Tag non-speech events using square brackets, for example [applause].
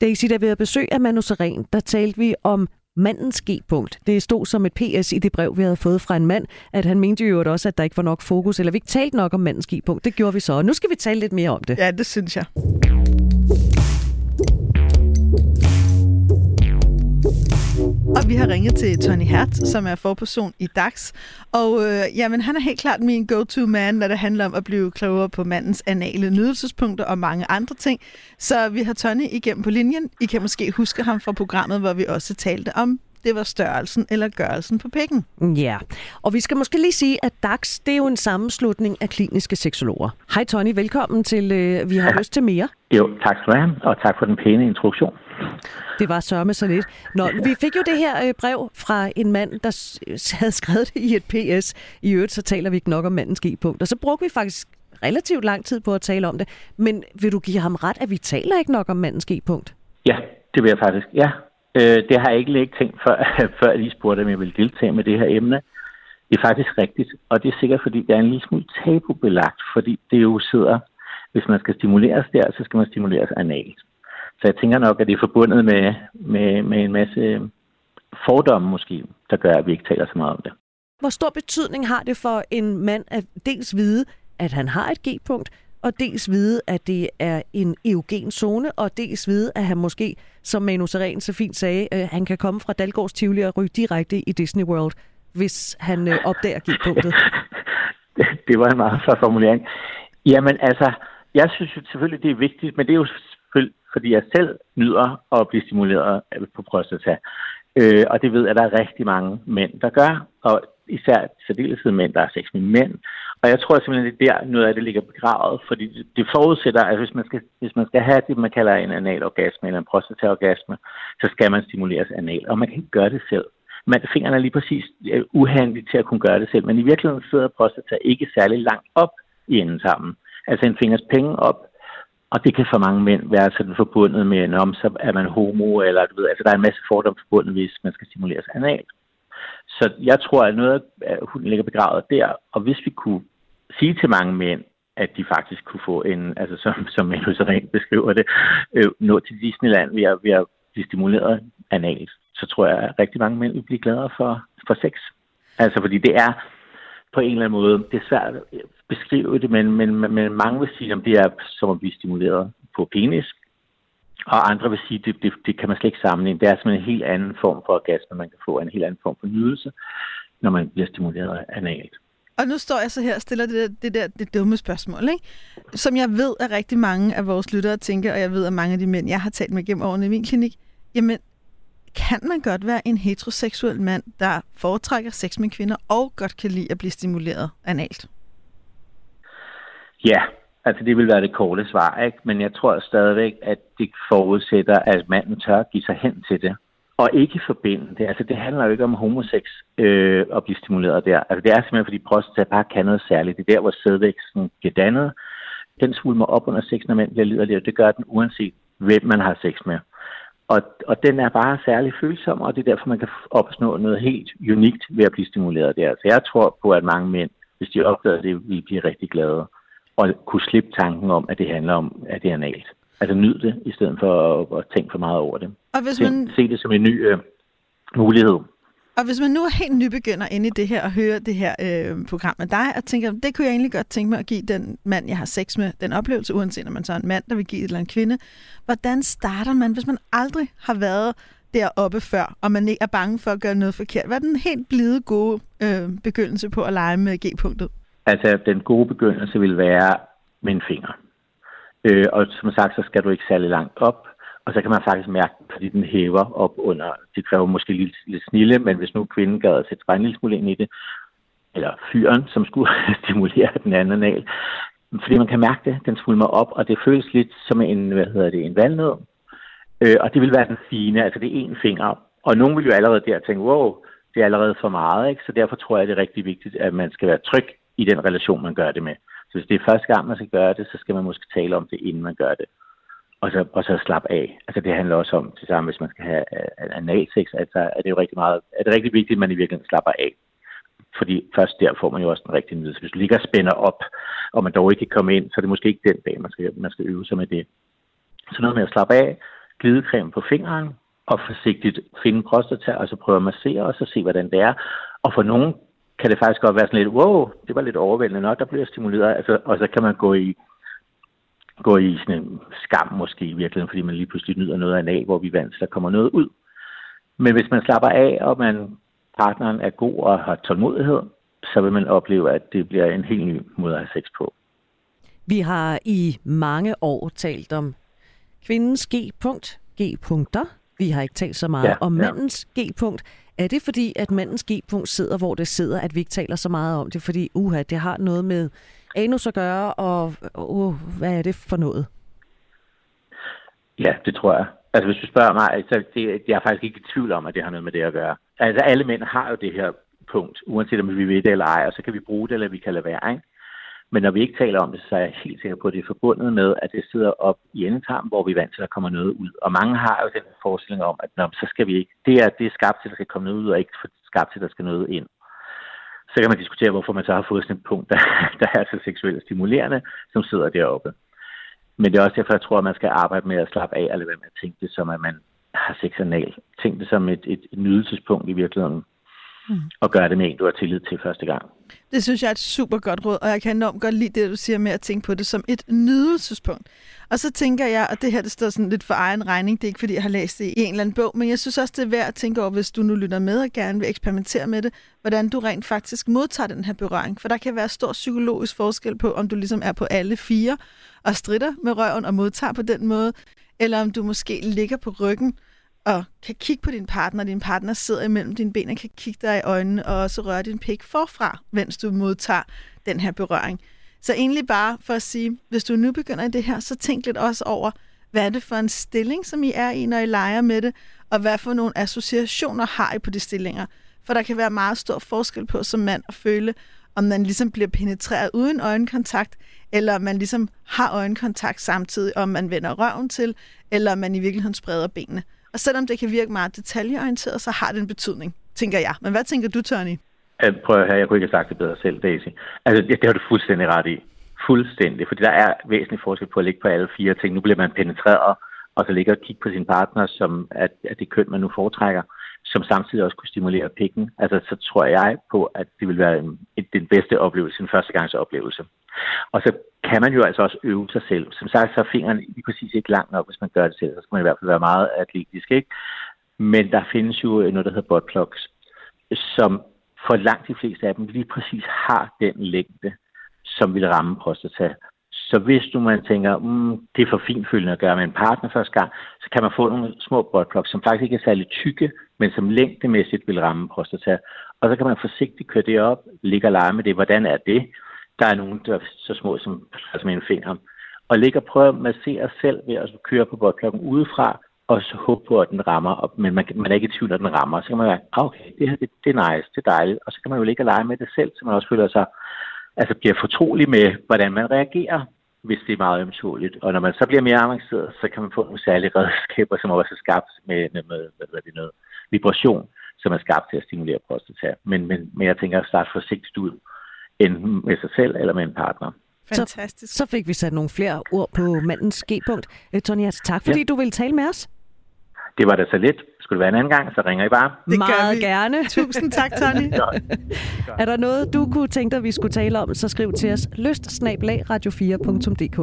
Daisy, da vi havde besøg af Manu Seren, der talte vi om mandens G-punkt. Det stod som et PS i det brev, vi havde fået fra en mand, at han mente jo også, at der ikke var nok fokus, eller vi ikke talte nok om mandens G-punkt. Det gjorde vi så, og nu skal vi tale lidt mere om det. Ja, det synes jeg. Og vi har ringet til Tony Hert, som er forperson i DAX. Og øh, jamen, han er helt klart min go-to-man, når det handler om at blive klogere på mandens anale nydelsespunkter og mange andre ting. Så vi har Tony igennem på linjen. I kan måske huske ham fra programmet, hvor vi også talte om det var størrelsen eller gørelsen på pikken. Ja, og vi skal måske lige sige, at DAX det er jo en sammenslutning af kliniske seksologer. Hej Tony, velkommen til øh, Vi har lyst til mere. Jo, tak skal du have, og tak for den pæne introduktion. Det var sørme så lidt. Nå, vi fik jo det her øh, brev fra en mand, der havde skrevet det i et PS. I øvrigt, så taler vi ikke nok om mandens G-punkt. Og så brugte vi faktisk relativt lang tid på at tale om det. Men vil du give ham ret, at vi taler ikke nok om mandens G-punkt? Ja, det vil jeg faktisk. Ja, øh, det har jeg ikke lige tænkt, før, [laughs] før jeg lige spurgte, om jeg ville deltage med det her emne. Det er faktisk rigtigt, og det er sikkert, fordi det er en lille smule tabubelagt, fordi det jo sidder, hvis man skal stimuleres der, så skal man stimuleres analt. Så jeg tænker nok, at det er forbundet med, med, med en masse fordomme måske, der gør, at vi ikke taler så meget om det. Hvor stor betydning har det for en mand at dels vide, at han har et G-punkt, og dels vide, at det er en eugen zone, og dels vide, at han måske, som Manu Seren så fint sagde, øh, han kan komme fra Dalgårds Tivoli og ryge direkte i Disney World, hvis han øh, opdager G-punktet. [laughs] det var en meget flot formulering. Jamen altså, jeg synes selvfølgelig, det er vigtigt, men det er jo fordi jeg selv nyder at blive stimuleret på prostata. Øh, og det ved jeg, at der er rigtig mange mænd, der gør, og især særdeleshed mænd, der er sex med mænd. Og jeg tror simpelthen, det er der noget af det ligger begravet, fordi det forudsætter, at hvis man skal, hvis man skal have det, man kalder en analorgasme eller en prostataorgasme, så skal man stimuleres anal, og man kan ikke gøre det selv. Man, fingrene er lige præcis øh, uhandlige til at kunne gøre det selv, men i virkeligheden sidder prostata ikke særlig langt op i enden sammen. Altså en fingers penge op, og det kan for mange mænd være sådan forbundet med, om så er man homo, eller du ved, altså der er en masse fordomme forbundet, hvis man skal stimuleres analt. Så jeg tror, at noget af hunden ligger begravet der, og hvis vi kunne sige til mange mænd, at de faktisk kunne få en, altså som, som Manu så rent beskriver det, øh, nå til Disneyland ved at, ved at blive stimuleret analt, så tror jeg, at rigtig mange mænd vil blive gladere for, for sex. Altså fordi det er på en eller anden måde, det er svært beskrive det, men, men, men mange vil sige, at det er som at blive stimuleret på penis, og andre vil sige, at det, det, det kan man slet ikke sammenligne. Det er simpelthen en helt anden form for orgasme, man kan få, en helt anden form for nydelse, når man bliver stimuleret analt. Og nu står jeg så her og stiller det der, det der det dumme spørgsmål, ikke? som jeg ved, at rigtig mange af vores lyttere tænker, og jeg ved, at mange af de mænd, jeg har talt med gennem årene i min klinik, jamen, kan man godt være en heteroseksuel mand, der foretrækker sex med kvinder og godt kan lide at blive stimuleret analt? Ja, Altså, det vil være det korte svar, ikke? Men jeg tror stadigvæk, at det forudsætter, at manden tør give sig hen til det. Og ikke forbinde det. Altså, det handler jo ikke om homosex øh, at blive stimuleret der. Altså, det er simpelthen, fordi prostata bare kan noget særligt. Det er der, hvor sædvæksten bliver dannet. Den svulmer op under sex, når mænd bliver liderlige, det gør den uanset, hvem man har sex med. Og, og den er bare særlig følsom, og det er derfor, man kan opnå noget helt unikt ved at blive stimuleret der. Så jeg tror på, at mange mænd, hvis de opdager det, vil blive rigtig glade og kunne slippe tanken om, at det handler om, at det er analt. Altså nyd det, i stedet for at, at tænke for meget over det. Og hvis man... Se, se det som en ny øh, mulighed. Og hvis man nu er helt nybegynder inde i det her og hører det her øh, program med dig, og tænker, det kunne jeg egentlig godt tænke mig at give den mand, jeg har sex med, den oplevelse, uanset om man så er en mand, der vil give det eller en kvinde. Hvordan starter man, hvis man aldrig har været deroppe før, og man ikke er bange for at gøre noget forkert? Hvad er den helt blide gode øh, begyndelse på at lege med G-punktet? Altså, den gode begyndelse vil være med en finger. Øh, og som sagt, så skal du ikke særlig langt op, og så kan man faktisk mærke, fordi den hæver op under, det kræver måske lidt, lidt snille, men hvis nu kvinden gad at sætte bare en lille smule ind i det, eller fyren, som skulle [laughs] stimulere den anden anal, fordi man kan mærke det, den svulmer op, og det føles lidt som en, hvad hedder det, en valnød. Øh, og det vil være den fine, altså det er en finger. Og nogen vil jo allerede der tænke, wow, det er allerede for meget, ikke? så derfor tror jeg, det er rigtig vigtigt, at man skal være tryg i den relation, man gør det med. Så hvis det er første gang, man skal gøre det, så skal man måske tale om det, inden man gør det. Og så, og så slappe af. Altså det handler også om, til sammen, hvis man skal have øh, analsex, altså er det jo rigtig meget, er det rigtig vigtigt, at man i virkeligheden slapper af. Fordi først der får man jo også den rigtige nydelse. Hvis du ligger og spænder op, og man dog ikke kan komme ind, så er det måske ikke den dag, man skal, man skal øve sig med det. Så noget med at slappe af, glidecreme på fingeren, og forsigtigt finde prostata, og så prøve at massere, og så se, hvordan det er. Og for nogen kan det faktisk godt være sådan lidt, wow, det var lidt overvældende nok, der bliver stimuleret, altså, og så kan man gå i, gå i sådan en skam måske i virkeligheden, fordi man lige pludselig nyder noget af en af, hvor vi er vant så der kommer noget ud. Men hvis man slapper af, og man, partneren er god og har tålmodighed, så vil man opleve, at det bliver en helt ny måde at have sex på. Vi har i mange år talt om kvindens G-punkt, G-punkter. Vi har ikke talt så meget ja, om mandens ja. G-punkt. Er det fordi, at mandens G-punkt sidder, hvor det sidder, at vi ikke taler så meget om det? Fordi, uha, det har noget med anus at gøre, og uh, hvad er det for noget? Ja, det tror jeg. Altså, hvis du spørger mig, så det, jeg er faktisk ikke i tvivl om, at det har noget med det at gøre. Altså, alle mænd har jo det her punkt, uanset om vi ved det eller ej, og så kan vi bruge det, eller vi kan lade være, ikke? Men når vi ikke taler om det, så er jeg helt sikker på, at det er forbundet med, at det sidder op i endetarmen, hvor vi er vant til, at der kommer noget ud. Og mange har jo den forestilling om, at så skal vi ikke. Det er, det er skabt til, at der skal komme noget ud, og ikke skabt til, at der skal noget ind. Så kan man diskutere, hvorfor man så har fået sådan et punkt, [laughs] der, der er så seksuelt stimulerende, som sidder deroppe. Men det er også derfor, jeg tror, at man skal arbejde med at slappe af, eller være med at tænke det som, at man har sex anal. Tænk det som et, et, et nydelsespunkt i virkeligheden mm. og gøre det med en, du har tillid til første gang. Det synes jeg er et super godt råd, og jeg kan enormt godt lide det, du siger med at tænke på det som et nydelsespunkt. Og så tænker jeg, og det her det står sådan lidt for egen regning, det er ikke fordi, jeg har læst det i en eller anden bog, men jeg synes også, det er værd at tænke over, hvis du nu lytter med og gerne vil eksperimentere med det, hvordan du rent faktisk modtager den her berøring. For der kan være stor psykologisk forskel på, om du ligesom er på alle fire og stritter med røven og modtager på den måde, eller om du måske ligger på ryggen og kan kigge på din partner, din partner sidder imellem dine ben og kan kigge dig i øjnene og også røre din pik forfra, mens du modtager den her berøring. Så egentlig bare for at sige, hvis du nu begynder i det her, så tænk lidt også over, hvad er det for en stilling, som I er i, når I leger med det, og hvad for nogle associationer har I på de stillinger. For der kan være meget stor forskel på som mand at føle, om man ligesom bliver penetreret uden øjenkontakt, eller om man ligesom har øjenkontakt samtidig, om man vender røven til, eller om man i virkeligheden spreder benene. Og selvom det kan virke meget detaljeorienteret, så har det en betydning, tænker jeg. Men hvad tænker du, Tony? Øh, prøv at høre, jeg kunne ikke have sagt det bedre selv, Daisy. Altså, det, det har du fuldstændig ret i. Fuldstændig. Fordi der er væsentlig forskel på at ligge på alle fire ting. Nu bliver man penetreret, og så ligger og kigge på sin partner, som at, at det køn, man nu foretrækker, som samtidig også kunne stimulere pikken. Altså, så tror jeg på, at det vil være en, den bedste oplevelse, en førstegangsoplevelse. oplevelse. Og så kan man jo altså også øve sig selv. Som sagt, så er fingeren lige præcis ikke langt nok, hvis man gør det selv. Så skal man i hvert fald være meget atletisk, ikke? Men der findes jo øh, noget, der hedder buttplugs, som for langt de fleste af dem lige præcis har den længde, som vil ramme prostata. Så hvis du man tænker, mm, det er for finfølgende at gøre med en partner første gang, så kan man få nogle små buttplugs, som faktisk ikke er særlig tykke, men som længdemæssigt vil ramme prostata. Og så kan man forsigtigt køre det op, ligge og lege med det. Hvordan er det? Der er nogen, der er så små som, altså som en finger. Og ligge og prøve at massere selv ved at køre på boldklokken udefra, og så håbe på, at den rammer, og, men man, man er ikke i tvivl, at den rammer. Så kan man være, ah, okay, det her, det, det er nice, det er dejligt. Og så kan man jo ligge og lege med det selv, så man også føler sig, altså bliver fortrolig med, hvordan man reagerer, hvis det er meget ømtåligt. Og når man så bliver mere avanceret, så kan man få nogle særlige redskaber, som også er skabt med, med, med hvad det, noget vibration, som er skabt til at stimulere prostata. Men, men, men jeg tænker at starte forsigtigt ud, enten med sig selv eller med en partner. Fantastisk. Så, så fik vi sat nogle flere ord på mandens G-punkt. Øh, Tony, altså, tak fordi ja. du ville tale med os. Det var da så lidt. Skulle det være en anden gang, så ringer I bare. Det Meget vi. gerne. [laughs] Tusind tak, Tony. er der noget, du kunne tænke dig, vi skulle tale om, så skriv til os lyst radio4.dk.